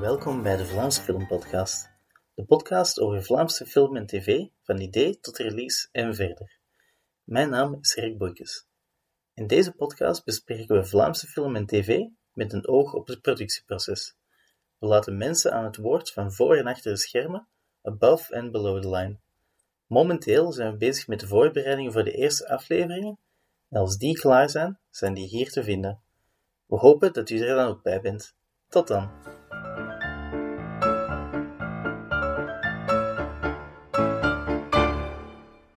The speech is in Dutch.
welkom bij de Vlaamse Filmpodcast. De podcast over Vlaamse film en tv, van idee tot release en verder. Mijn naam is Rick Boekes. In deze podcast bespreken we Vlaamse film en tv met een oog op het productieproces. We laten mensen aan het woord van voor en achter de schermen, above and below the line. Momenteel zijn we bezig met de voorbereidingen voor de eerste afleveringen en als die klaar zijn, zijn die hier te vinden. We hopen dat u er dan ook bij bent. Tot dan!